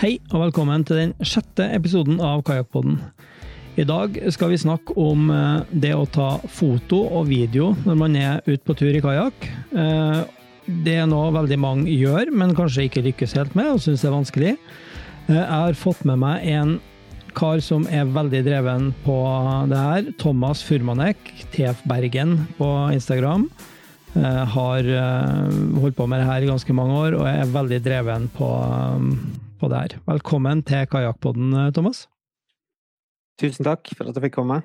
Hei og velkommen til den sjette episoden av Kajakkpodden. I dag skal vi snakke om eh, det å ta foto og video når man er ute på tur i kajakk. Eh, det er noe veldig mange gjør, men kanskje ikke lykkes helt med og syns det er vanskelig. Eh, jeg har fått med meg en kar som er veldig dreven på det her. Thomas Furmanek, TF Bergen på Instagram. Har holdt på med det her i ganske mange år og er veldig dreven på på det her. Velkommen til Kajakkpodden, Thomas. Tusen takk for at jeg fikk komme.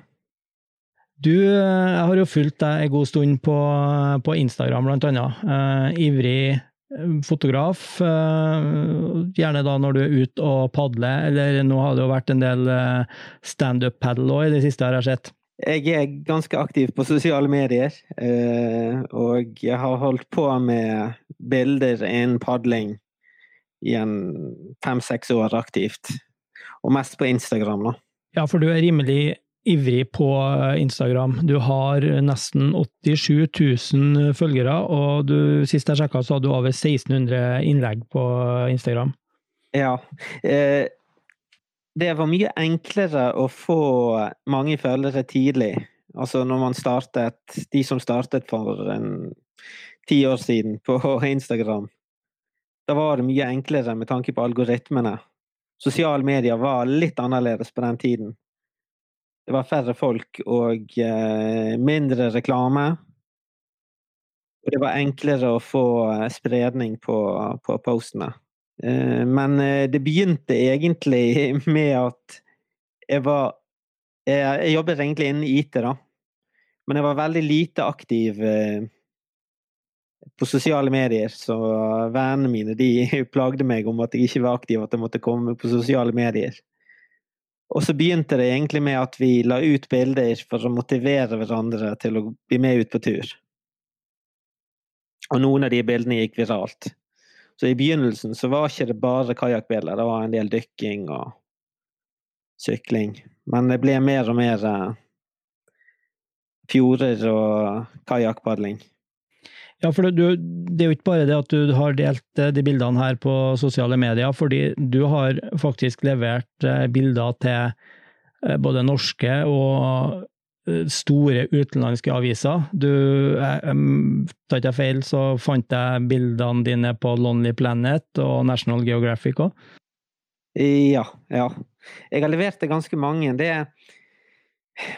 Du, jeg har jo fulgt deg en god stund på, på Instagram, blant annet. Uh, ivrig fotograf. Uh, gjerne da når du er ute og padler, eller nå har det jo vært en del standup-padel òg i det siste, jeg har sett. Jeg er ganske aktiv på sosiale medier, og jeg har holdt på med bilder innen padling i en fem-seks år aktivt. Og mest på Instagram, da. Ja, for du er rimelig ivrig på Instagram. Du har nesten 87 000 følgere, og du, sist jeg sjekka, så hadde du over 1600 innlegg på Instagram. Ja. Eh, det var mye enklere å få mange følgere tidlig. Altså når man startet De som startet for en ti år siden på Instagram, da var det mye enklere med tanke på algoritmene. Sosiale medier var litt annerledes på den tiden. Det var færre folk og eh, mindre reklame. Og det var enklere å få eh, spredning på, på postene. Eh, men det begynte egentlig med at jeg var Jeg, jeg jobbet egentlig innen IT, da. Men jeg var veldig lite aktiv på sosiale medier, så vennene mine de plagde meg om at jeg ikke var aktiv, at jeg måtte komme på sosiale medier. Og så begynte det egentlig med at vi la ut bilder for å motivere hverandre til å bli med ut på tur. Og noen av de bildene gikk viralt. Så i begynnelsen så var ikke det bare kajakkbilder, det var en del dykking og sykling. Men det ble mer og mer eh, fjorder og kajakkpadling. Ja, for du, det er jo ikke bare det at du har delt eh, de bildene her på sosiale medier, fordi du har faktisk levert eh, bilder til eh, både norske og store utenlandske aviser. Du, tar ikke jeg feil, så fant jeg bildene dine på Lonely Planet og National Geographic òg? Ja, ja. Jeg har levert til ganske mange. Det er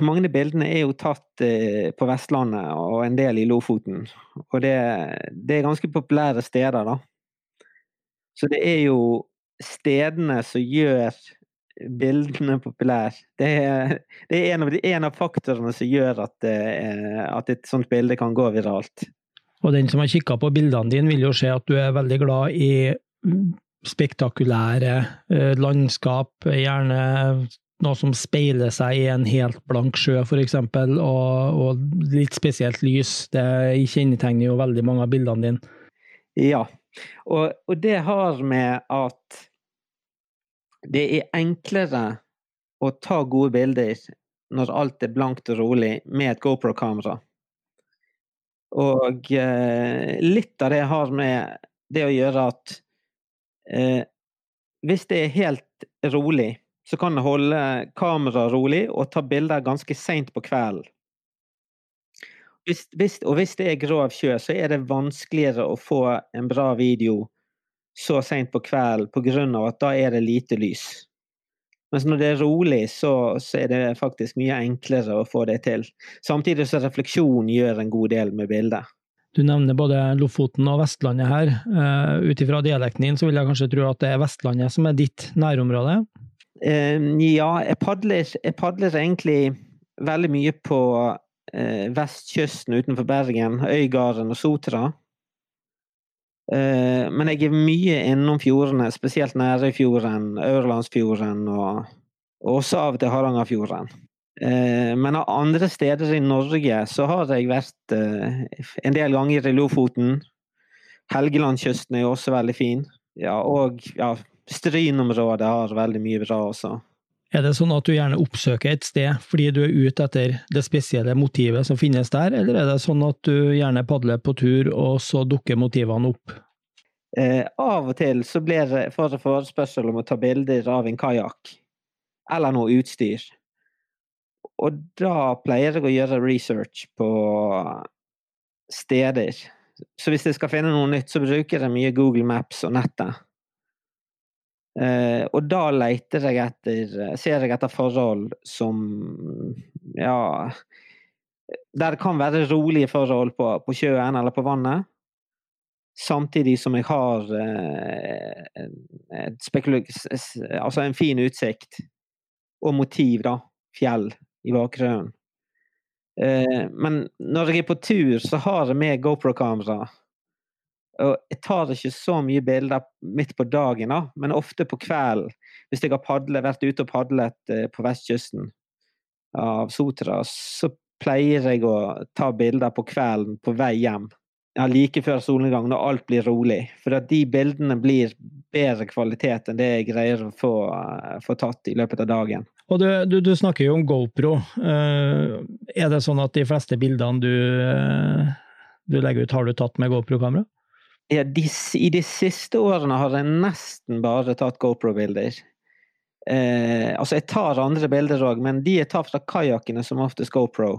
mange av bildene er jo tatt eh, på Vestlandet og en del i Lofoten. Og det, det, er ganske populære steder, da. Så det er jo stedene som gjør bildene populære. Det er, det er en, av, en, av, faktorene som gjør at, eh, at, et sånt bilde kan gå viralt. Og den som har kikka på bildene dine, vil jo se at du er veldig glad i spektakulære eh, landskap, gjerne noe som speiler seg i en helt blank sjø, f.eks., og, og litt spesielt lys. Det kjennetegner jo veldig mange av bildene dine. Ja, og, og, det har med at det er enklere å ta gode bilder når alt er blankt og rolig, med et GoPro-kamera. Og eh, litt av det har med det å gjøre at eh, hvis det er helt rolig så kan det holde kameraet rolig og ta bilder ganske seint på kvelden. Og hvis det er grov sjø, så er det vanskeligere å få en bra video så seint på kvelden pga. at da er det lite lys. Mens når det er rolig, så, så, er det faktisk mye enklere å få det til. Samtidig så refleksjon gjør en god del med bildet. Du nevner både Lofoten og Vestlandet her. Uh, Ut ifra dialekten din så vil jeg kanskje tro at det er Vestlandet som er ditt nærområde? Ehm, ja, jeg padler, jeg padler, egentlig veldig mye på eh, vestkysten utenfor Bergen, Øygarden og Sotra. Eh, men jeg er mye innom fjordene, spesielt Nærøyfjorden, Aurlandsfjorden og, og også av og til Hardangerfjorden. Eh, men av andre steder i Norge så har jeg vært en del ganger i Lofoten. Helgelandskysten er også veldig fin. Ja, og ja, Strynområdet har veldig mye bra også. Er det sånn at du gjerne oppsøker et sted fordi du er ute etter det spesielle motivet som finnes der, eller er det sånn at du gjerne padler på tur, og så dukker motivene opp? Eh, av og til så blir det for forespørsel om å ta bilder av en kajakk eller noe utstyr. Og da pleier jeg å gjøre research på steder. Så hvis jeg skal finne noe nytt, så bruker jeg mye Google Maps og nettet. Eh, og da leter jeg etter Ser jeg etter forhold som Ja Der det kan være rolige forhold på, på sjøen eller på vannet. Samtidig som jeg har eh, altså en fin utsikt. Og motiv, da. Fjell i bakgrunnen. Eh, men når jeg er på tur, så har jeg med GoPro-kamera. Jeg tar ikke så mye bilder midt på dagen, da, men ofte på kvelden. Hvis jeg har padlet, vært ute og padlet eh, på vestkysten av Sotra, så pleier jeg å ta bilder på kvelden på vei hjem. Ja, like før solnedgang, når alt blir rolig. For at de bildene blir bedre kvalitet enn det jeg greier å få, uh, få tatt i løpet av dagen. Og du, du, du snakker jo om GoPro. Uh, er det sånn at de fleste bildene du, du legger ut, har du tatt med GoPro-kamera? Ja, de, I de siste årene har jeg nesten bare tatt GoPro-bilder. Eh, altså, jeg tar andre bilder òg, men de jeg tar fra kajakkene, som oftest GoPro.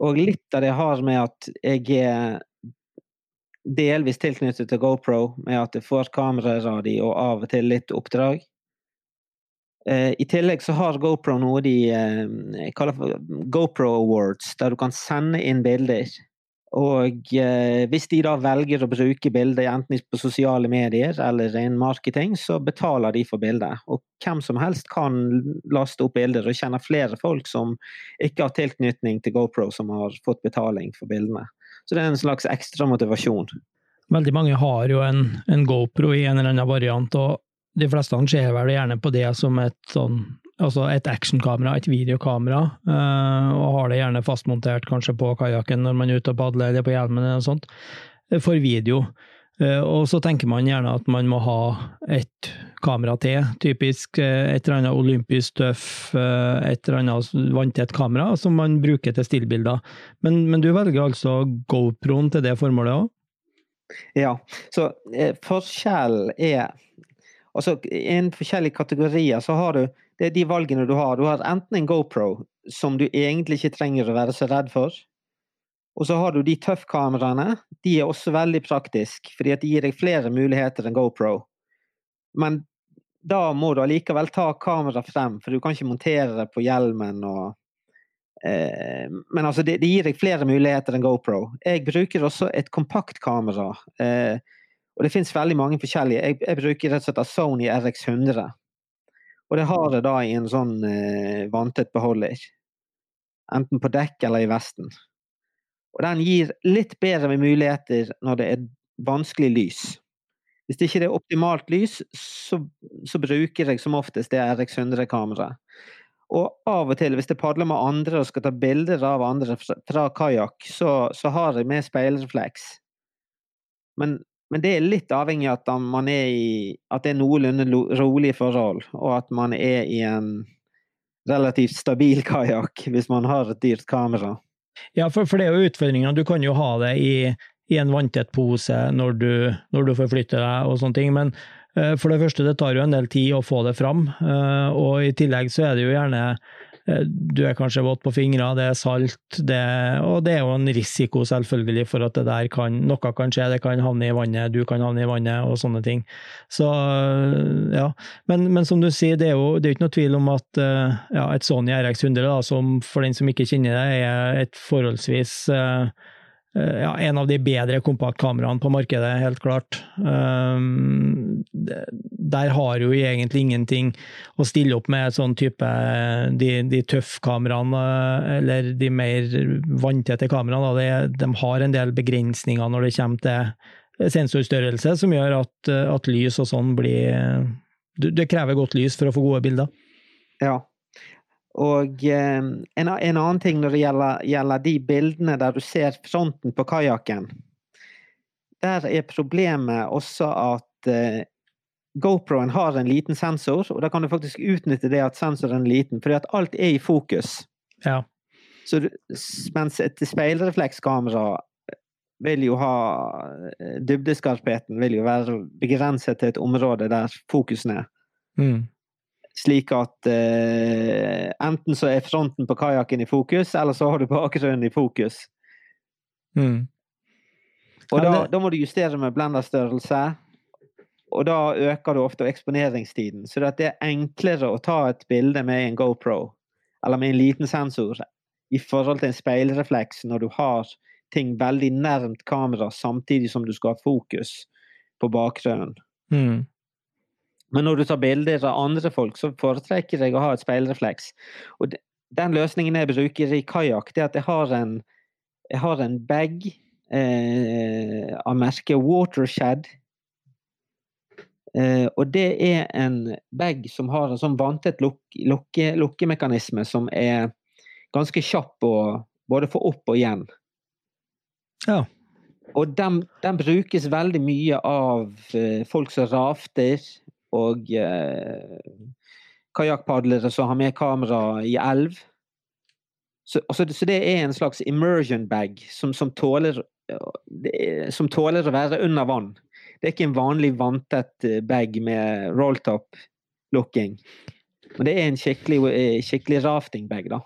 Og litt av det har med at jeg er delvis tilknyttet til GoPro, med at jeg får kameraradio og av og til litt oppdrag. Eh, I tillegg så har GoPro noe de eh, kaller for GoPro Awards, der du kan sende inn bilder. Og eh, hvis de da velger å bruke bildet enten på sosiale medier eller en marketing, så betaler de for bildet. Og hvem som helst kan laste opp bilder, og kjenner flere folk som ikke har tilknytning til GoPro, som har fått betaling for bildene. Så det er en slags ekstra motivasjon. Veldig mange har jo en, en GoPro i en eller annen variant, og de fleste ser vel gjerne på det som et sånn altså et actionkamera, et videokamera, uh, og har det gjerne fastmontert kanskje på kajakken når man er ute og padler eller på hjelmen eller noe sånt, eh, for video. Uh, og så tenker man gjerne at man må ha et kamera til, typisk et eller annet olympisk støff, et eller annet vanntett kamera som man bruker til stillbilder. Men, men du velger altså GoPro-en til det formålet òg? Ja, så forskjellen er Altså, innen forskjellige kategorier så har du det er de valgene du har. Du har enten en GoPro, som du egentlig ikke trenger å være så redd for. Og så har du de tøffkameraene. De er også veldig praktiske, fordi at de gir deg flere muligheter enn GoPro. Men da må du allikevel ta kameraet frem, for du kan ikke montere det på hjelmen og eh, Men altså, det, det, gir deg flere muligheter enn GoPro. Jeg bruker også et kompaktkamera. Eh, og det finnes veldig mange forskjellige. Jeg, jeg bruker rett og slett Sony RX100. Og det har det da i en sånn eh, vanntett beholder. Enten på dekk eller i vesten. Og den gir litt bedre muligheter når det er vanskelig lys. Hvis det ikke er optimalt lys, så, så bruker jeg som oftest det RX100-kameraet. Og av og til, hvis jeg padler med andre og skal ta bilder av andre fra kajakk, så, så, har jeg med speilrefleks. Men men det er litt avhengig av at man er i At det er noenlunde rolige forhold, og at man er i en relativt stabil kajakk hvis man har et dyrt kamera. Ja, for, for det er jo utfordringa. Du kan jo ha det i, i en vanntett pose når du, når du forflytter deg og sånne ting, men uh, for det første, det tar jo en del tid å få det fram, uh, og i tillegg så er det jo gjerne Eh, du er kanskje våt på fingrene, det er salt, det, og det er jo en risiko selvfølgelig for at det der kan, noe kan skje, det kan havne i vannet, du kan havne i vannet og sånne ting. Så ja, men, men som du sier, det er jo det er ikke noe tvil om at eh, ja, et Sony RX100, da, som for den som ikke kjenner det, er et forholdsvis uh, Eh, ja, en av de bedre kompaktkameraene på markedet, helt klart. Um, der har jo egentlig ingenting å stille opp med sånn type de, de tøffkameraene, eh, eller de mer vanntette kameraene. De, de har en del begrensninger når det kommer til sensorstørrelse, som gjør at, at lys og sånn blir Det krever godt lys for å få gode bilder. Ja, og eh, en, en, annen ting når det gjelder, gjelder, de bildene der du ser fronten på kajakken. Der er problemet også at eh, GoProen har en liten sensor, og da kan du faktisk utnytte det at sensoren er liten, fordi at alt er i fokus. Ja. Så, mens et speilreflekskamera vil jo ha eh, Dybdeskarpheten vil jo være begrenset til et område der fokusen er. Mm. Slik at eh, enten så er fronten på kajakken i fokus, eller så har du bakgrunnen i fokus. Mm. Og da, da må du justere med blenderstørrelse. Og da øker du ofte eksponeringstiden. Så det er enklere å ta et bilde med en GoPro, eller med en liten sensor, i forhold til en speilrefleks når du har ting veldig nærmt kamera samtidig som du skal ha fokus på bakgrunnen. Mm. Men når du tar bilder av andre folk, så foretrekker jeg å ha et speilrefleks. Og den løsningen jeg bruker i kajakk, er at jeg har en, jeg har en bag eh, av merket Watershed. Eh, og det er en bag som har en sånn vanntett luk, lukke, lukkemekanisme som er ganske kjapp å både få opp og igjen. Ja. Og den, den brukes veldig mye av eh, folk som rafter og eh, kajakkpadlere som har med kamera i elv. Så, altså, så det er en slags immersion bag som, som, tåler, er- som tåler å være under vann. Det er ikke en vanlig vanntett eh, bag med rolltop-lukking. Men det er en skikkelig, eh, skikkelig rafting-bag, da.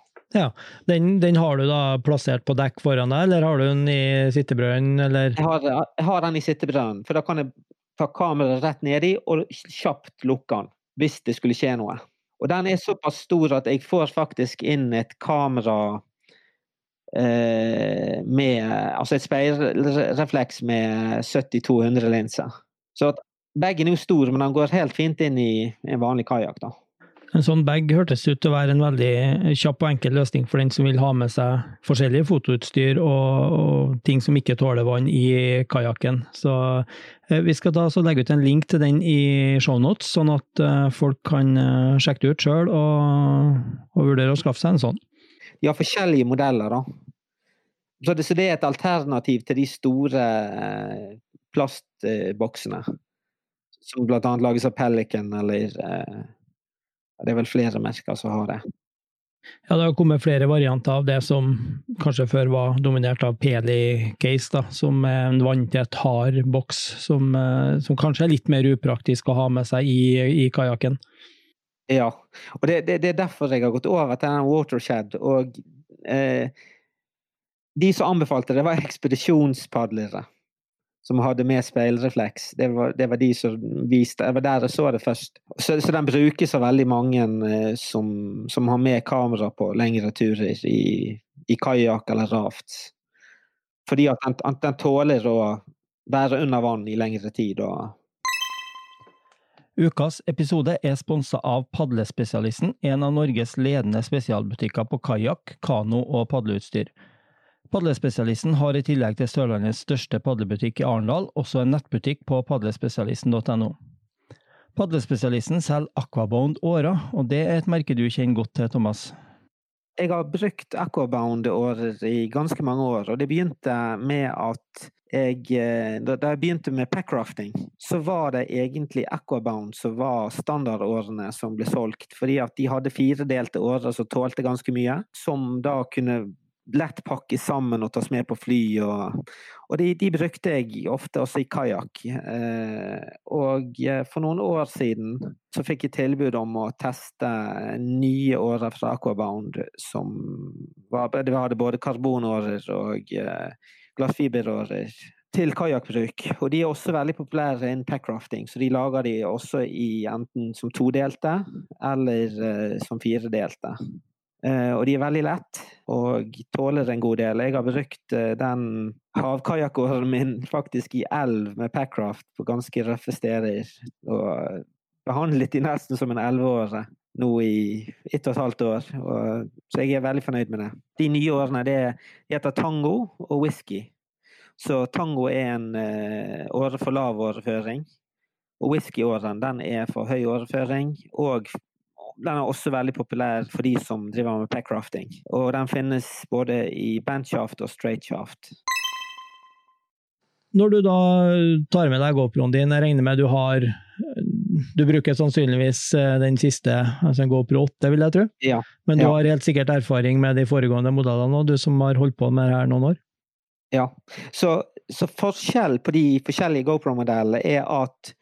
Den, den har du da plassert på dekk foran deg, eller har du den i sittebrønnen, eller? Jeg har, jeg har den i sittebrønnen, for da kan jeg ta kameraet rett nedi og kjapt lukke den hvis det skulle skje noe. Og den er såpass stor at jeg får faktisk inn et kamera eh, med Altså et speilrefleks med 70-200 linser. Så at bagen er jo stor, men den går helt fint inn i en vanlig kajakk, da. En sånn bag hørtes ut til å være en veldig kjapp og enkel løsning for den som vil ha med seg forskjellige fotoutstyr og, og ting som ikke tåler vann i kajakken. Så eh, vi skal da legge ut en link til den i shownotes, sånn at eh, folk kan eh, sjekke det ut sjøl og, og vurdere å skaffe seg en sånn. De har forskjellige modeller, da. Så det, så det er et alternativ til de store plastboksene. Som annet lages av Pelican eller Det er vel flere merker som har det. Ja, det har kommet flere varianter av det som kanskje før var dominert av Peli-case, da, som er en vanntett, hard boks, som, eh, som kanskje er litt mer upraktisk å ha med seg i, i kajakken. Ja. Og det, det, det er derfor jeg har gått over til den Watershed. Og eh, de som anbefalte det, var ekspedisjonspadlere. Som hadde med speilrefleks. Det var, det var de som viste Det var der jeg så det først. Så, så den brukes av veldig mange eh, som, som har med kamera på lengre turer i, i kajakk eller raft. Fordi at den, at den tåler å være under vann i lengre tid. og Ukas episode er sponsa av Padlespesialisten, en av Norges ledende spesialbutikker på kajakk, kano og padleutstyr. Padlespesialisten har i tillegg til Sørlandets største padlebutikk i Arendal, også en nettbutikk på padlespesialisten.no. Padlespesialisten selger Aquabound årer, og det er et merke du kjenner godt til, Thomas. Jeg har brukt Aquabound-årer i ganske mange år, og det begynte med at jeg eh, Da jeg begynte med packrafting, så var det egentlig Aquabound som var standardårene som ble solgt, fordi at de hadde firedelte årer som tålte ganske mye, som da kunne lett pakke sammen og tas med på fly. Og, og de, de brukte jeg ofte også i kajakk. Eh, og eh, for noen år siden så fikk jeg tilbud om å teste nye årer fra Aquabound som var Det hadde både karbonårer og eh, glassfiberårer til kajakkbruk. Og de er også veldig populære innen packrafting, så de lager de også i enten som todelte eller som firedelte. Eh, og de er veldig lett og tåler en god del. Jeg har brukt eh, den havkajakkåren min faktisk i elv med packraft på ganske røffe steder. Og behandlet de nesten som en elleveåre nå i ett og et halvt år. Og, så jeg er veldig fornøyd med det. De nye årene det heter tango og whisky. Så tango er en uh, åre for lav åreføring. Og whiskyåren den er for høy åreføring. Og den er også veldig populær for de som driver med packrafting. Og den finnes både i bandshaft og straightshaft. Når du da tar med deg GoProen din, jeg regner med du har Du bruker sannsynligvis eh, den siste, altså en GoPro 8, vil jeg tro? Ja. Men du Ja. har helt sikkert erfaring med de foregående modellene òg, du som har holdt på med det her noen år? Ja. Så, så forskjell på de forskjellige GoPro-modellene er at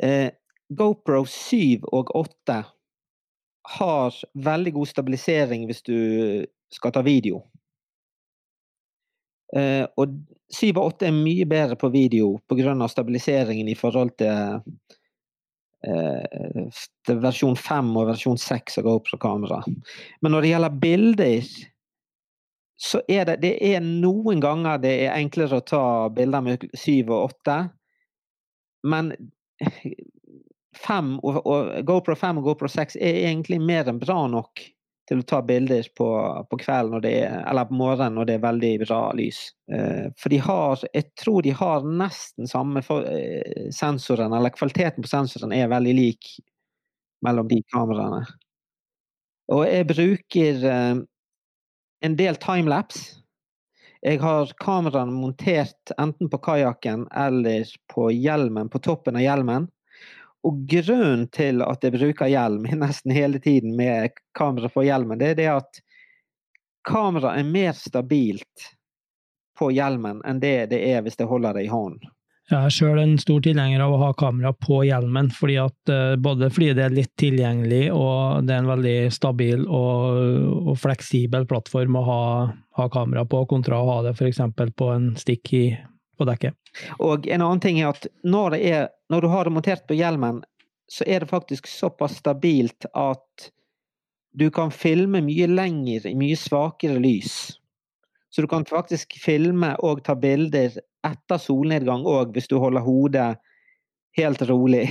eh, GoPro 7 og 8 har veldig god stabilisering hvis du skal ta video. Uh, og 7 og 8 er mye bedre på video pga. stabiliseringen i forhold til, uh, til versjon 5 og versjon 6 av GoPro-kamera. Men når det gjelder bilder så er det, det er noen ganger det er enklere å ta bilder med 7 og 8. Men 5 og, og, GoPro 5 og GoPro 6 er egentlig mer enn bra nok til å ta bilder på, på kvelden er, eller på morgenen når det er veldig bra lys. Eh, for de har Jeg tror de har nesten samme for, eh, sensoren, eller kvaliteten på sensoren er veldig lik mellom de kameraene. Og jeg bruker eh, en del timelapse. Jeg har kameraene montert enten på kajakken eller på hjelmen, på toppen av hjelmen. Og grunnen til at jeg bruker hjelm nesten hele tiden med kamera på hjelmen, det er det at kameraet er mer stabilt på hjelmen enn det det er hvis jeg holder det i hånden. Jeg er sjøl en stor tilhenger av å ha kamera på hjelmen, fordi at, eh, både fordi det er litt tilgjengelig og det er en veldig stabil og, og fleksibel plattform å ha, ha, kamera på, kontra å ha det f.eks. på en stikk i, på dekket. Og en annen ting er at når, er, når du har det montert på hjelmen, så er det faktisk såpass stabilt at du kan filme mye lenger i mye svakere lys. Så du kan faktisk filme og ta bilder etter solnedgang òg, hvis du holder hodet helt rolig.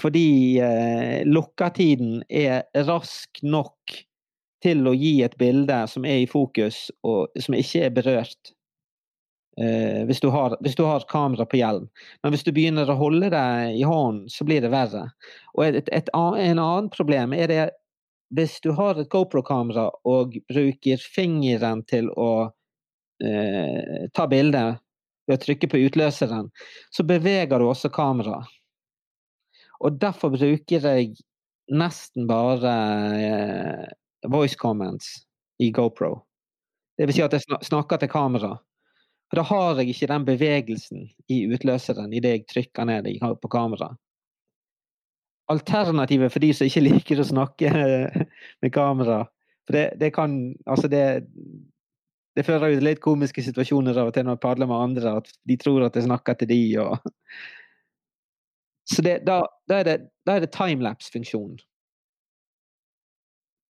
Fordi eh, lukketiden er rask nok til å gi et bilde som er i fokus, og som ikke er berørt. Eh, hvis, du har, hvis, du har, kamera på hjelm. Men hvis du begynner å holde det i hånden, så blir det verre. Og et, et, et en annen problem er det hvis du har et GoPro-kamera og bruker fingeren til å uh, ta bilde ved å trykke på utløseren, så beveger du også kameraet. Og derfor bruker jeg nesten bare uh, voice comments i GoPro. Det vil si at jeg snakker til kamera. For da har jeg ikke den bevegelsen i utløseren idet jeg trykker ned på kamera. Alternativet for de som ikke liker å snakke med kamera For det, det kan Altså, det, det fører jo litt komiske situasjoner av og til når jeg padler med andre, at de tror at jeg snakker til de og Så det, da, da, er det, det timelapse-funksjonen.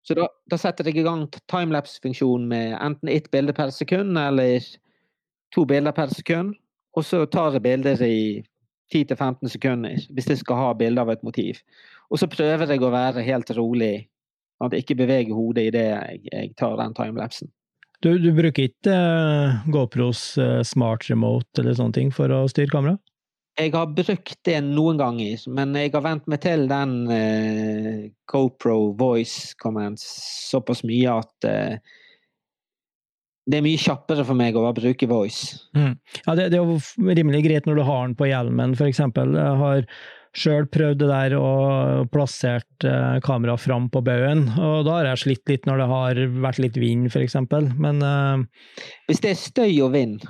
Så da, da, setter jeg i gang timelapse-funksjonen med enten ett bilde per sekund eller to bilder per sekund. Og så tar jeg bilder i 10-15 sekunder hvis jeg skal ha bilde av et motiv. Og så prøver jeg å være helt rolig, at jeg ikke beveger hodet idet jeg, jeg tar den timelapsen. Du, du bruker ikke uh, GoPros uh, smart remote eller sånne ting for å styre kamera? Jeg har brukt det noen ganger, men jeg har vent meg til den uh, GoPro voice comments såpass mye at det er mye kjappere for meg å bruke voice. Mm. Ja, det, det, er jo rimelig greit når du har den på hjelmen, for eksempel. Jeg har sjøl prøvd det der og plassert eh, kamera fram på baugen, og da har jeg slitt litt når det har vært litt vind, f.eks. Men eh... Hvis det er støy og vind,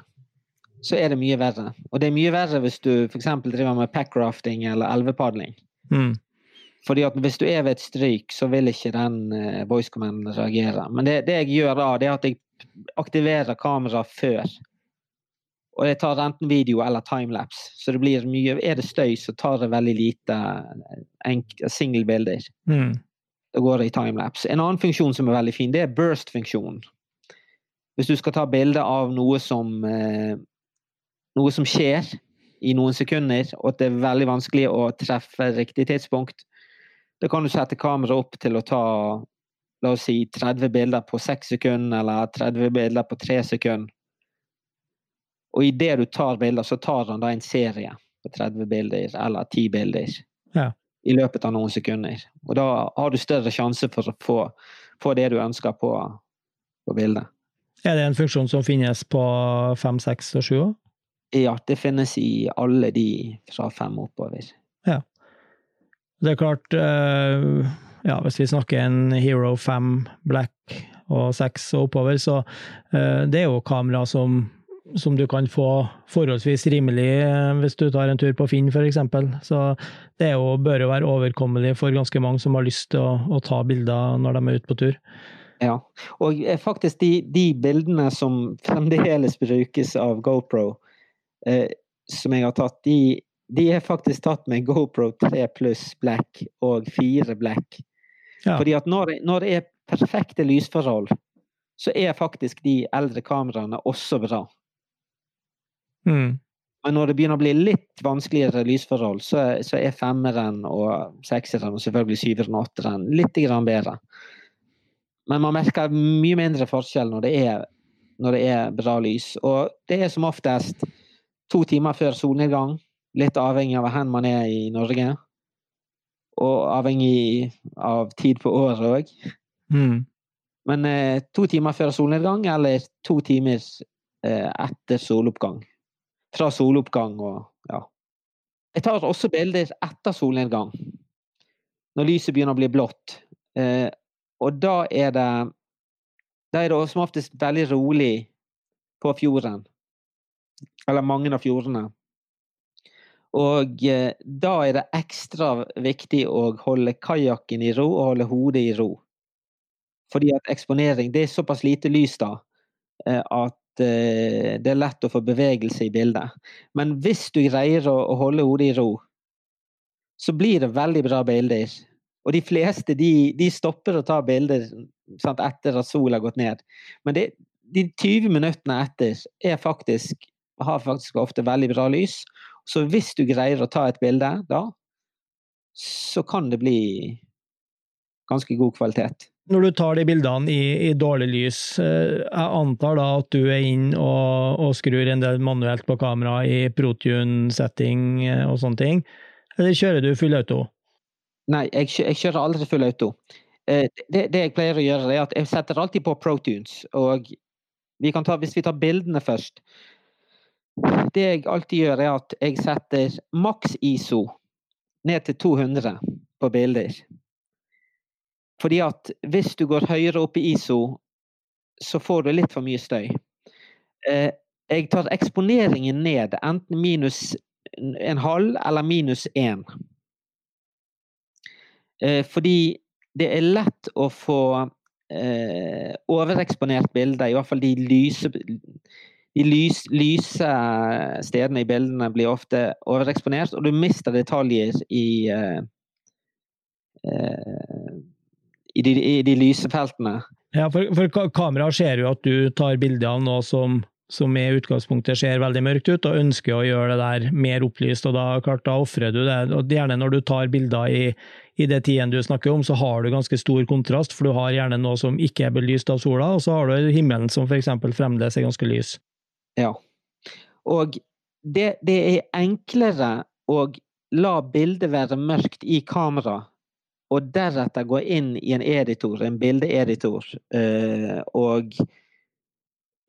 så er det mye verre. Og det er mye verre hvis du f.eks. driver med packrafting eller elvepadling. Mm. Fordi at hvis du er ved et stryk, så vil ikke den uh, voice commanden reagere. Men det, det, jeg gjør da, det er at jeg aktiverer kameraet før. Og jeg tar enten video eller timelapse. Så det blir mye Er det støy, så tar det veldig lite singelbilder. Mm. Da går det i timelapse. En annen funksjon som er veldig fin, det er burst-funksjonen. Hvis du skal ta bilde av noe som eh, noe som skjer i noen sekunder, og at det er veldig vanskelig å treffe riktig tidspunkt, da kan du sette kameraet opp til å ta la oss si 30 bilder på 6 sekunder, eller 30 bilder på 3 sekunder. Og idet du tar bilder, så tar han da en serie på 30 bilder eller 10 bilder ja. i løpet av noen sekunder. Og da har du større sjanse for å få, få det du ønsker på, på bildet. Er det en funksjon som finnes på 5, 6 og 7 òg? Ja, det finnes i alle de fra 5 oppover. Ja. Det er klart uh, Ja, hvis vi snakker en Hero 5 Black og 6 og oppover. Så uh, det er jo kamera som, som du kan få forholdsvis rimelig eh, hvis du tar en tur på Finn f.eks. Så det jo, bør jo være overkommelig for ganske mange som har lyst til å, å ta bilder når de er ute på tur. Ja, og faktisk de, de, bildene som fremdeles brukes av GoPro, eh, som jeg har tatt, de, de, er faktisk tatt med GoPro 3 pluss black og 4 black. Ja. Fordi at når, når, det er perfekte lysforhold, så er faktisk de eldre kameraene også bra. Mm. Men når det begynner å bli litt vanskeligere lysforhold, så, så er femmeren og sekseren og selvfølgelig syveren og åtteren litt bedre. Men man merker mye mindre forskjell når det er, når det er bra lys. Og det er som oftest to timer før solnedgang, litt avhengig av hvor man er i Norge. Og avhengig av tid på året òg. Mm. Men eh, to timer før solnedgang eller to timer eh, etter soloppgang. Fra soloppgang og ja. Jeg tar også bilder etter solnedgang. Når lyset begynner å bli blått. Eh, og da er det Da er det som oftest veldig rolig på fjorden. Eller mange av fjordene. Og eh, da er det ekstra viktig å holde kajakken i ro og holde hodet i ro. Fordi at eksponering Det er såpass lite lys da eh, at eh, det er lett å få bevegelse i bildet. Men hvis du greier å, holde hodet i ro, så blir det veldig bra bilder. Og de fleste de, de stopper å ta bilder sant, etter at sola har gått ned. Men det, de 20 minuttene etter faktisk, har faktisk ofte veldig bra lys. Så hvis du greier å ta et bilde da, så kan det bli ganske god kvalitet. Når du tar de bildene i, i dårlig lys, eh, jeg antar da at du er inn og, og skrur en del manuelt på kamera i ProTune-setting eh, og sånne ting, eller kjører du full auto? Nei, jeg, jeg kjører aldri full auto. Eh, det, det, jeg pleier å gjøre, er at jeg setter alltid på ProTunes. Og vi ta, hvis vi tar bildene først Det jeg alltid gjør, er at jeg setter maks ISO ned til 200 på bilder. Fordi at hvis du går høyere opp i ISO, så får du litt for mye støy. Eh, jeg tar eksponeringen ned, enten minus en halv eller minus én. Eh, fordi det er lett å få eh, overeksponert bilder, i hvert fall de lyse de lys, lyse stedene i bildene blir ofte overeksponert, og du mister detaljer i, uh, uh, i, de, i de lyse feltene. Ja, for, for kameraet ser jo at du tar bilde av noe som som i utgangspunktet ser veldig mørkt ut, og ønsker å gjøre det der mer opplyst. og Da klart, da ofrer du det. og Gjerne når du tar bilder i, i det tiden du snakker om, så har du ganske stor kontrast, for du har gjerne noe som ikke er belyst av sola, og så har du himmelen som f.eks. fremdeles er ganske lys. Ja. Og det, det er enklere å la bildet være mørkt i kamera, og deretter gå inn i en editor, en bildeeditor, eh, og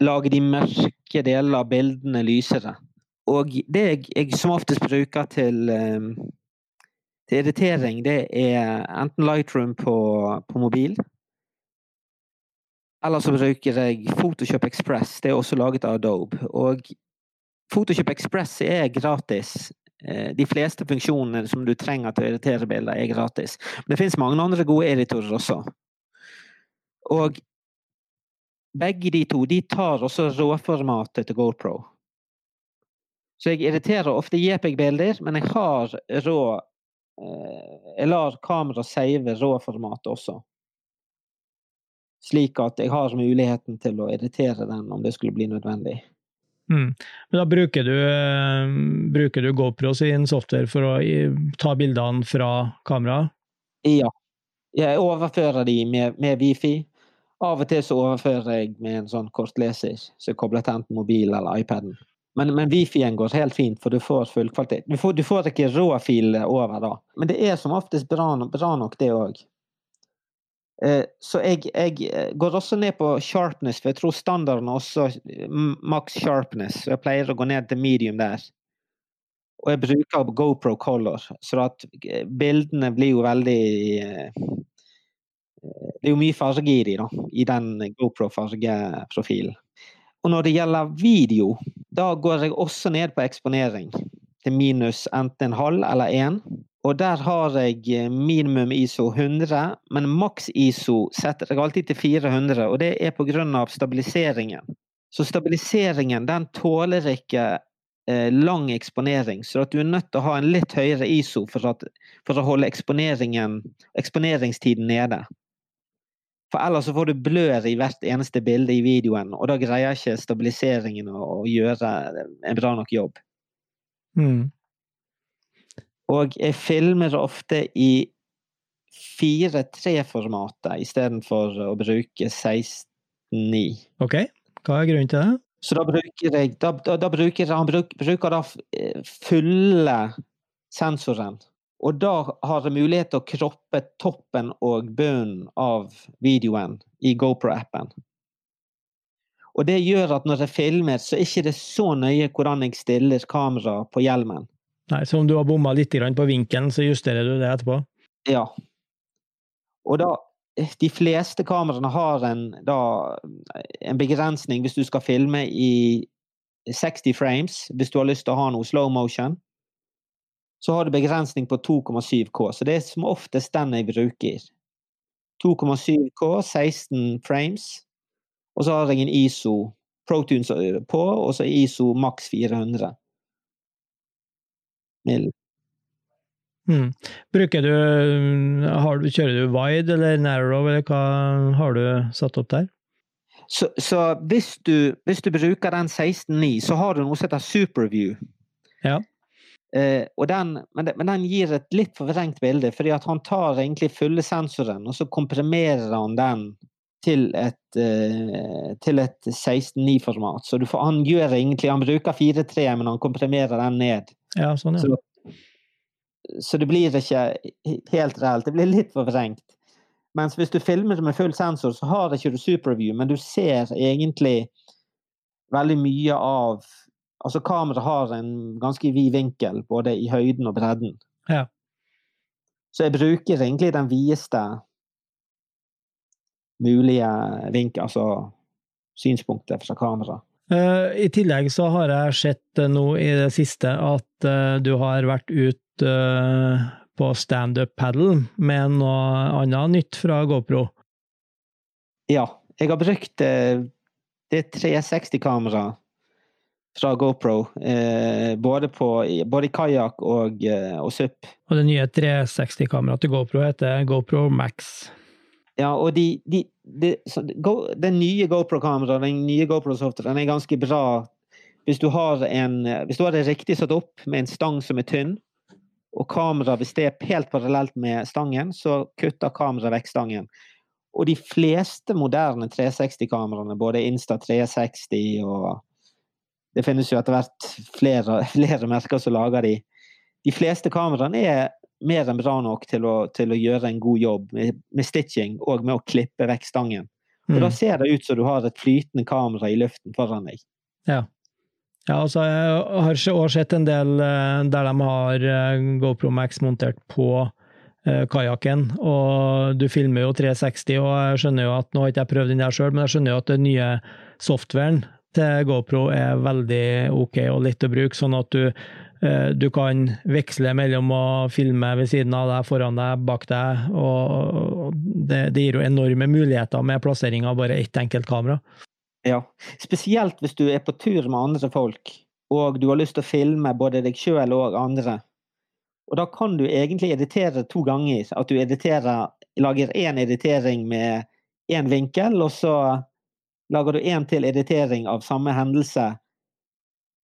lage de mørke delene av bildene lysere. Og det jeg, jeg som oftest bruker til, um, til, editering, det er enten Lightroom på, på mobil. Eller så bruker jeg Photoshop Express. Det er også laget av Adobe. Og Photoshop Express er gratis. Eh, de fleste funksjonene som du trenger til å editere bilder, er gratis. Men det finnes mange andre gode editorer også. Og begge de to de tar også råformatet til GoPro. Så jeg irriterer ofte JPEG-bilder, men jeg har rå eh, Jeg lar kameraet save råformatet også. Slik at jeg har muligheten til å irritere den om det skulle bli nødvendig. Mm. Men da bruker du, eh, bruker du GoPro sin software for å ta bildene fra kameraet? Ja. Jeg overfører de med, med Wifi. Av og til så overfører jeg med en sånn kortleser som er koblet enten mobil eller iPaden. Men, men Wifi-en går helt fint, for du får full kvalitet. Du får, du får ikke rå-filer over da. Men det er som oftest bra, bra nok, det òg. Eh, så jeg, jeg, eh, går også ned på sharpness, for jeg tror standarden er også max sharpness. Jeg pleier å gå ned til medium der. Og jeg bruker GoPro Color, så at eh, bildene blir jo veldig det er jo mye farge i de da, i den GoPro-fargeprofilen. Og når det gjelder video, da går jeg også ned på eksponering til minus enten en halv eller én. Og der har jeg minimum ISO 100, men maks ISO setter jeg alltid til 400, og det er pga. stabiliseringen. Så stabiliseringen den tåler ikke eh, lang eksponering, så du er nødt til å ha en litt høyere ISO for, at, for å holde eksponeringstiden nede. For ellers så får du blør i hvert eneste bilde i videoen, og da greier ikke stabiliseringen å, å gjøre en bra nok jobb. Mm. Og jeg filmer ofte i 4-3-formatet istedenfor å bruke 16-9. Ok, hva er grunnen til det? Så da bruker jeg da, da, da bruker, Han bruk, bruker da fulle sensoren. Og da har jeg mulighet til å kroppe toppen og bunnen av videoen i GoPro-appen. Og det gjør at når jeg filmer, så er det ikke så nøye hvordan jeg stiller kameraet på hjelmen. Nei, Så om du har bomma litt på vinkelen, så justerer du det etterpå? Ja. Og da De fleste kameraene har en, da, en begrensning hvis du skal filme i 60 frames, hvis du har lyst til å ha noe slow motion. Så har du begrensning på 2,7K, så det er som oftest den jeg bruker. 2,7K, 16 frames. Og så har jeg en ISO Protunes på, og så ISO maks 400 mild. Mm. Bruker du, du, Kjører du wide eller narrow, eller hva har du satt opp der? Så, så hvis, du, hvis, du, bruker den 16.9, så har du noe som heter superview. Ja. Eh, den, men, den, men, den gir et litt forvrengt bilde, fordi han tar egentlig fulle sensoren, og så komprimerer han den til et, eh, et 16.9-format. Så får, han gjør egentlig Han bruker 4.3, men han komprimerer den ned. Ja, sånn, ja. Så, så, det blir ikke helt reelt. Det blir litt forvrengt. Mens hvis du filmer med full sensor, så har ikke du superview, men du ser egentlig veldig mye av Altså, kameraet har en ganske vid vinkel, både i høyden og bredden. Ja. Så jeg bruker egentlig den videste mulige vinkel, altså synspunktet fra kamera. Uh, I tillegg så har jeg sett uh, nå i det siste at uh, du har vært ut på standup paddle med noe annet nytt fra GoPro. Ja, jeg har brukt det 360-kamera fra GoPro, både, på, både i kajakk og, og SUP. Og det nye 360-kameraet til GoPro heter GoPro Max. Ja, og de, de, de go, Den nye GoPro-kameraet, den nye GoPro-softwaren, er ganske bra hvis du har en Hvis du har det riktig satt opp med en stang som er tynn, og kameraet hvis det er helt parallelt med stangen, så kutter kameraet vekk stangen. Og de fleste moderne 360-kameraene, både Insta 360 og Det finnes jo etter hvert flere, flere merker som lager de. De fleste kameraene er mer enn bra nok til å, til å gjøre en god jobb med, med, stitching og med å klippe vekk stangen. Og mm. Da ser det ut som du har et flytende kamera i luften foran deg. Ja. ja altså, jeg har også sett en del eh, der de har eh, GoPro Max montert på eh, kajakken, og du filmer jo 360, og jeg skjønner jo at nå har ikke jeg prøvd den der sjøl, men jeg skjønner jo at den nye softwaren til GoPro er veldig ok og lett å bruke, sånn at du du kan veksle mellom å filme ved siden av deg, foran deg, bak deg. og Det, det gir jo enorme muligheter med plassering av bare ett enkelt kamera. Ja, spesielt hvis du er på tur med andre folk, og du har lyst til å filme både deg sjøl og andre. Og da kan du egentlig editere to ganger. At du editerer, lager én editering med én vinkel, og så lager du én til editering av samme hendelse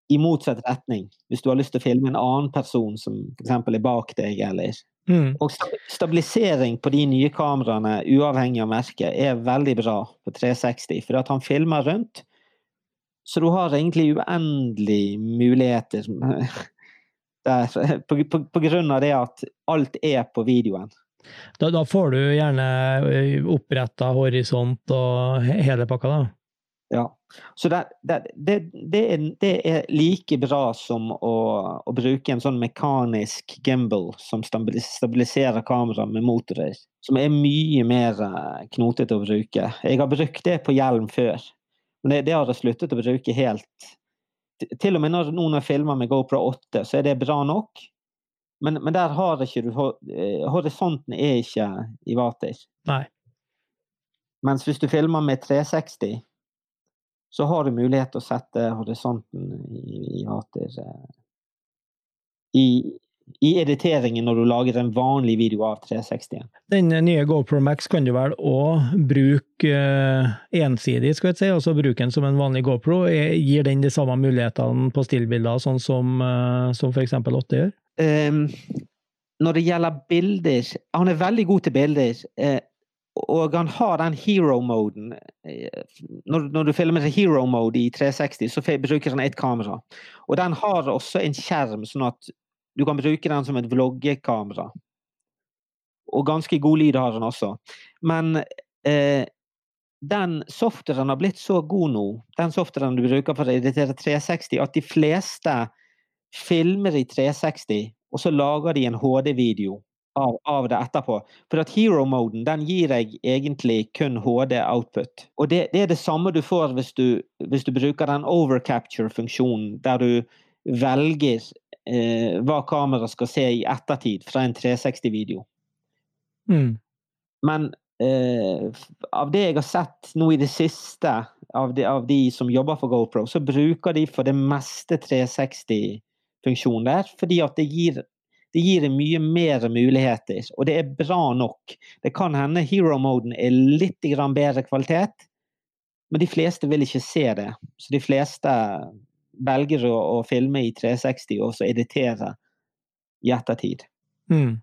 i motsatt retning. Hvis du har lyst til å filme en annen person som f.eks. er bak deg, eller mm. Og stabilisering på de nye kameraene, uavhengig av merket, er veldig bra på 360, for at han filmer rundt. Så du har egentlig uendelige muligheter der, på, på, på grunn av det at alt er på videoen. Da, da får du gjerne oppretta horisont og hele pakka, da? Ja. Så det, det, det, det, er, det er like bra som å, å, bruke en sånn mekanisk gimbal som stabiliserer kameraet med motorer. Som er mye mer eh, knotete å bruke. Jeg har brukt det på hjelm før, men det, har jeg sluttet å bruke helt. Til og med når noen har filma med GoPro 8, så er det bra nok. Men, men der har ikke du eh, Horisonten er ikke i vater. Nei. Mens hvis du filmer med 360 så har du mulighet til å sette horisonten i, i vater eh, i, i, editeringen når du lager en vanlig video av 360. Den nye GoPro Max kan du vel òg bruke uh, ensidig, skal jeg si, altså bruke den som en vanlig GoPro. Gir den de samme mulighetene på stillbilder, sånn som, uh, som f.eks. 8 gjør? Um, når det gjelder bilder Han er veldig god til bilder. Uh, og han har den hero-moden. Når, når, du filmer hero-mode i 360, så bruker han ett kamera. Og den har også en skjerm, sånn at du kan bruke den som et vloggekamera. Og ganske god lyd har den også. Men eh, den softwaren har blitt så god nå, den softwaren du bruker for å editere 360, at de fleste filmer i 360, og så lager de en HD-video av, av, det etterpå. For at hero-moden den gir deg egentlig kun HD-output. Og det, det, er det samme du får hvis du, hvis du bruker den overcapture-funksjonen, der du velger eh, hva kameraet skal se i ettertid fra en 360-video. Mm. Men eh, av det jeg har sett nå i det siste, av de, av de som jobber for GoPro, så bruker de for det meste 360-funksjonen der, fordi at det gir det gir deg mye mer muligheter, og det er bra nok. Det kan hende hero-moden er litt bedre kvalitet, men de fleste vil ikke se det. Så de fleste velger å, å filme i 360 og så editere i ettertid. Mm.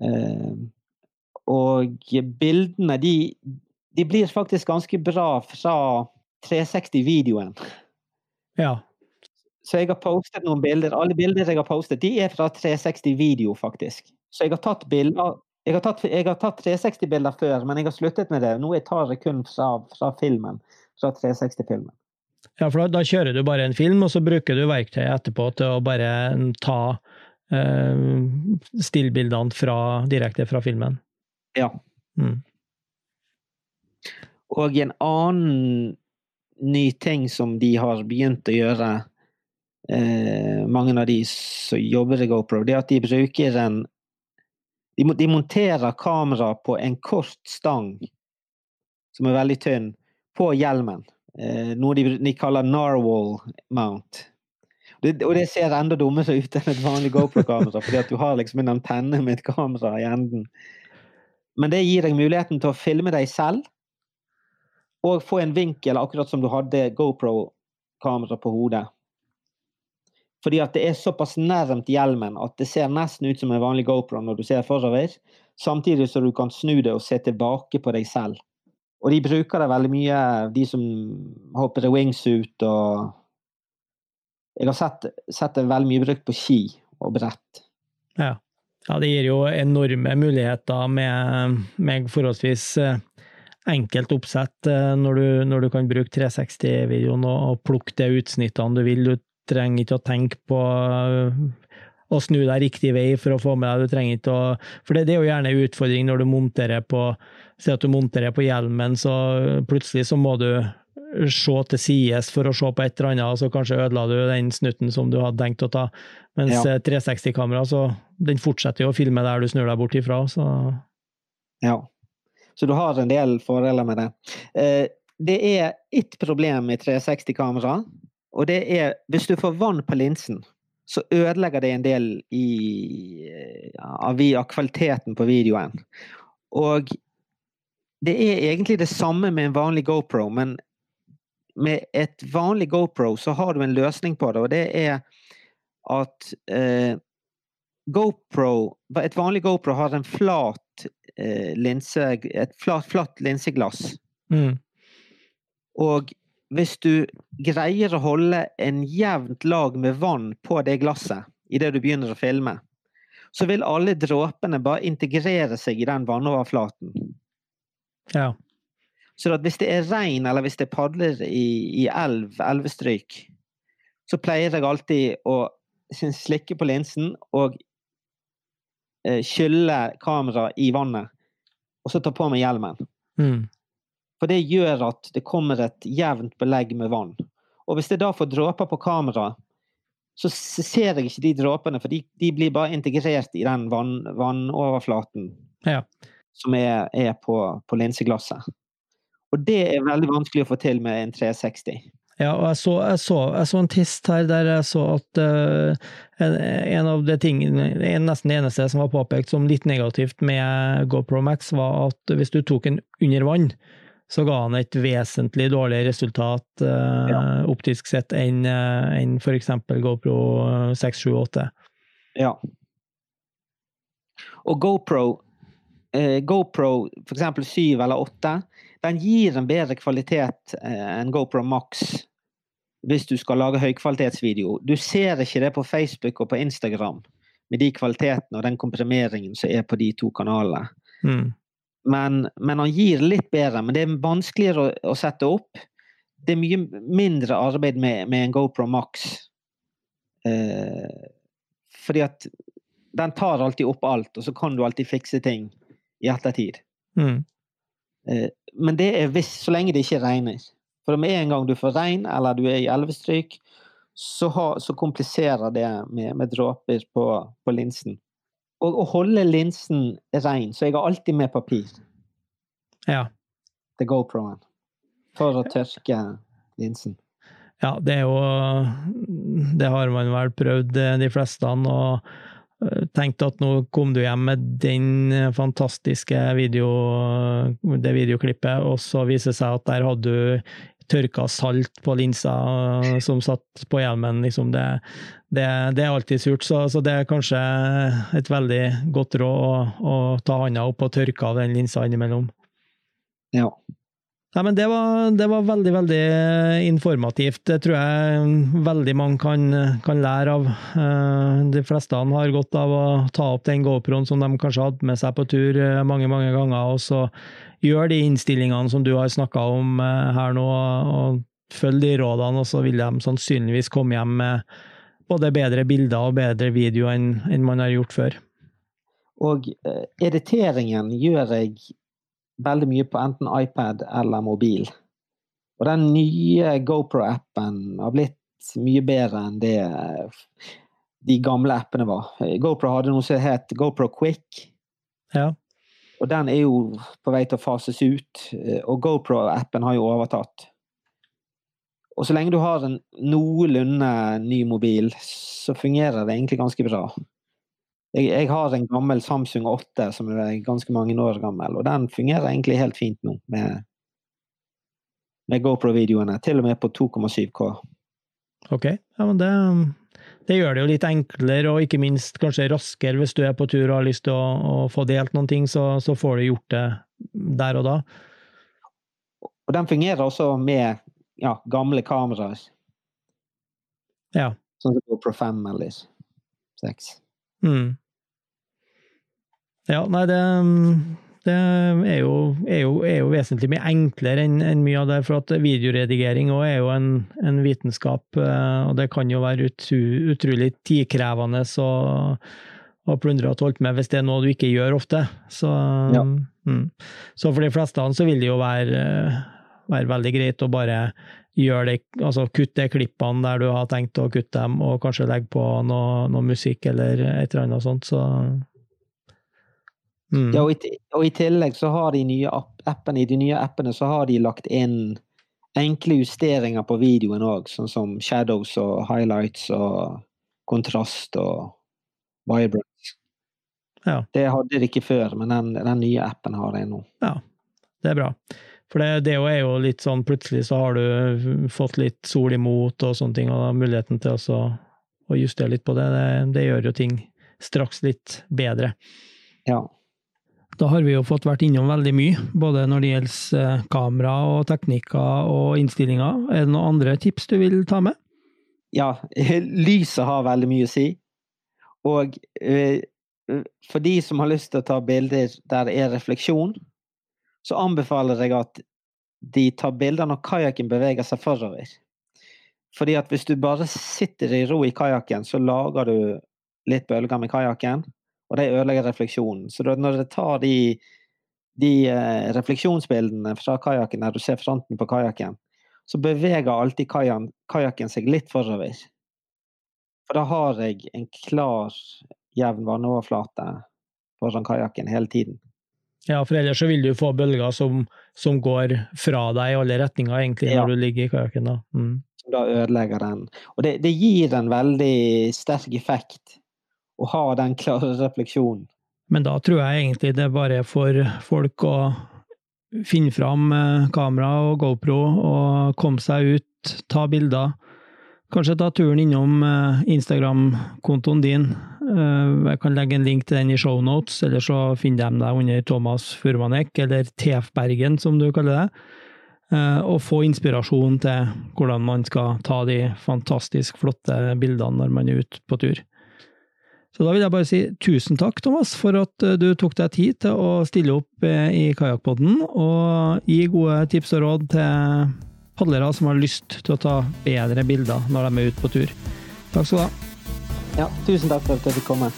Uh, og bildene, de, de, blir faktisk ganske bra fra 360-videoen. Ja. Så jeg har postet noen bilder. Alle bilder jeg har postet, de er fra 360 video, faktisk. Så jeg har tatt bilder jeg har tatt, tatt 360-bilder før, men jeg har sluttet med det. Nå jeg tar jeg kun fra, fra filmen. Fra 360-filmen. Ja, for da, da, kjører du bare en film, og så bruker du verktøyet etterpå til å bare ta eh, stillbildene direkte fra filmen. Ja. Mm. Og en annen ny ting som de har begynt å gjøre mange av de som jobber i GoPro, det er at de bruker en De, de monterer kamera på en kort stang som er veldig tynn, på hjelmen. Eh, noe de, de, kaller narwhal mount. Det, og det ser enda dummere ut enn et vanlig GoPro-kamera, fordi at du har liksom en antenne med et kamera i enden. Men det gir deg muligheten til å filme deg selv, og få en vinkel akkurat som du hadde GoPro-kamera på hodet. Fordi at det er såpass nærmt hjelmen at det ser nesten ut som en vanlig GoPro når du ser forover, samtidig som du kan snu det og se tilbake på deg selv. Og de bruker det veldig mye, de som hopper i wingsuit og Jeg har sett, sett det veldig mye brukt på ski og brett. Ja. ja det gir jo enorme muligheter med, med forholdsvis eh, enkelt oppsett eh, når du, når du kan bruke 360-videoen og, plukke de utsnittene du vil. Du trenger ikke å tenke på øh, å snu deg riktig vei for å få med deg. Du trenger ikke å For det, det er jo gjerne en utfordring når du monterer på Si at du monterer på hjelmen, så plutselig så må du se til sides for å se på et eller annet, og så kanskje ødela du den snutten som du hadde tenkt å ta. Mens ja. 360-kamera, så den fortsetter jo å filme der du snur deg bort ifra, så Ja. Så du har en del fordeler med det. Eh, det er ett problem med 360-kamera, og det er Hvis du får vann på linsen, så ødelegger det en del i, av, av kvaliteten på videoen. Og det er egentlig det samme med en vanlig GoPro, men med et vanlig GoPro så har du en løsning på det, og det er at eh, GoPro Et vanlig GoPro har en flat eh, linse, et flat, flatt linseglass. Mm. Og hvis du greier å holde en jevnt lag med vann på det glasset idet du begynner å filme, så vil alle dråpene bare integrere seg i den vannoverflaten. Ja. Så hvis det er regn, eller hvis det padler i, i elv, elvestryk, så pleier jeg alltid å slikke på linsen og eh, skylle kameraet i vannet. Og så ta på meg hjelmen. Mm. For det gjør at det kommer et jevnt belegg med vann. Og hvis jeg da får dråper på kamera, så ser jeg ikke de dråpene, for de, de blir bare integrert i den vann, vannoverflaten Ja. som er, er på, på linseglasset. Og det er veldig vanskelig å få til med en 360. Ja, og jeg så, jeg så, jeg så en test her der jeg så at uh, en, en av de tingene, nesten det eneste som var påpekt som litt negativt med GoPro Max, var at hvis du tok den under vann, så ga han et vesentlig dårligere resultat eh, Ja. optisk sett enn en enn f.eks. GoPro 678. Ja. Og GoPro, eh, GoPro eksempel 7 eller 8, den gir en bedre kvalitet eh, enn GoPro Max hvis du skal lage høykvalitetsvideo. Du ser ikke det på Facebook og på Instagram med de kvalitetene og den komprimeringen som er på de to kanalene. Mm. Men, men han gir litt bedre. Men det er vanskeligere å, å sette opp. Det er mye mindre arbeid med, med en GoPro Max. Eh, fordi at den tar alltid opp alt, og så kan du alltid fikse ting i ettertid. Mm. Eh, men det er hvis, så lenge det ikke regner. For med en gang du får regn, eller du er i elvestryk, så, ha, så kompliserer det med, med dråper på, på linsen. Og å holde linsen rein, så jeg har alltid med papir Ja. til GoPro-en for å tørke linsen. Ja, det er jo Det har man vel prøvd, eh, de fleste, og tenkte at nå kom du hjem med den fantastiske video, det videoklippet, og så viser det seg at der hadde du tørka salt på linsa eh, som satt på hjelmen. Liksom det, det, det er alltid surt, så, så det er kanskje et veldig godt råd å, å ta handa opp og tørke av den linsa innimellom. Ja. Nei, men det var, det var veldig, veldig informativt. Det tror jeg veldig mange kan, kan lære av. Eh, De fleste har godt av å ta opp den GoProen som de kanskje hadde med seg på tur eh, mange, mange ganger, og så gjøre de innstillingene som du har snakka om eh, her nå, og følg de rådene, og så vil de sannsynligvis komme hjem med både bedre bilder og bedre video enn enn man har gjort før. Og eh, editeringen gjør jeg veldig mye på enten iPad eller mobil. Og den nye GoPro-appen har blitt mye bedre enn det eh, de gamle appene var. GoPro hadde noe som het GoPro Quick, Ja. Og den er jo på vei til å fases ut. eh, Og GoPro-appen har jo overtatt. Og så lenge du har en noenlunde ny mobil, så fungerer det egentlig ganske bra. Jeg, jeg har en gammel Samsung 8 som er ganske mange år gammel, og den fungerer egentlig helt fint nå med, med GoPro-videoene. Til og med på 2,7K. Ok, ja, men det, det gjør det jo litt enklere, og ikke minst kanskje raskere hvis du er på tur og har lyst til å, å få delt noen ting, så, så får du gjort det der og da. Og den fungerer også med ja, gamle kameraer, Ja. sånn som GoPro 5 eller 6. Mm. Ja, nei, det, det er, jo, er, jo, er jo vesentlig mye enklere enn en mye av det, for at videoredigering også er jo en, en vitenskap, eh, og det kan jo være utru, utrolig tidkrevende å, plundre og tolke med hvis det er noe du ikke gjør ofte. Så, Ja. mm. så for de fleste så vil det jo være, være veldig greit å bare gjør det, altså kutte de klippene der du har tenkt å kutte dem, og kanskje legge på noe, noe musikk eller et eller annet sånt, så mm. Ja, og, i, og i tillegg så har de nye app, appene, i de nye appene så har de lagt inn enkle justeringer på videoen òg, sånn som shadows og highlights og kontrast og vibrance. Ja. Det hadde de ikke før, men den, den nye appen har det nå. Ja, det er bra. For det, det er jo litt sånn plutselig så har du fått litt sol imot og sånne ting, og muligheten til også å justere litt på det, det, det gjør jo ting straks litt bedre. Ja. Da har vi jo fått vært innom veldig mye, både når det gjelder eh, kamera og teknikker og innstillinger. Er det noen andre tips du vil ta med? ja, lyset har veldig mye å si. Og eh, for de som har lyst til å ta bilder der det er refleksjon, så anbefaler jeg at de tar bilder når kajakken beveger seg forover. Fordi at hvis du bare sitter i ro i kajakken, så lager du litt bølger med kajakken, og det ødelegger refleksjonen. Så når du tar de, de eh, refleksjonsbildene fra kajakken der du ser fronten på kajakken, så beveger alltid kajakken seg litt forover. For da har jeg en klar, jevn vannoverflate foran kajakken hele tiden. Ja, for ellers så vil du få bølger som, som går fra deg i alle retninger, egentlig, når du ligger i kajakken. Da. Mm. da ødelegger den. Og det, det, gir en veldig sterk effekt å ha den klare refleksjonen. Men da tror jeg egentlig det er bare for folk å finne fram eh, kamera og GoPro og komme seg ut, ta bilder. Kanskje ta turen innom eh, Instagram-kontoen din Eh, jeg kan legge en link til den i shownotes, eller så finner de deg under Thomas Furmanek, eller TF-Bergen, som du kaller det. Og få inspirasjon til hvordan man skal ta de fantastisk flotte bildene når man er ute på tur. Så da vil jeg bare si tusen takk, Thomas, for at eh, du tok deg tid til å stille opp i Kajakkpodden, og gi gode tips og råd til padlere som har lyst til å ta bedre bilder når de er ute på tur. Takk skal du ha. Ja, tusen takk for at jeg fikk komme.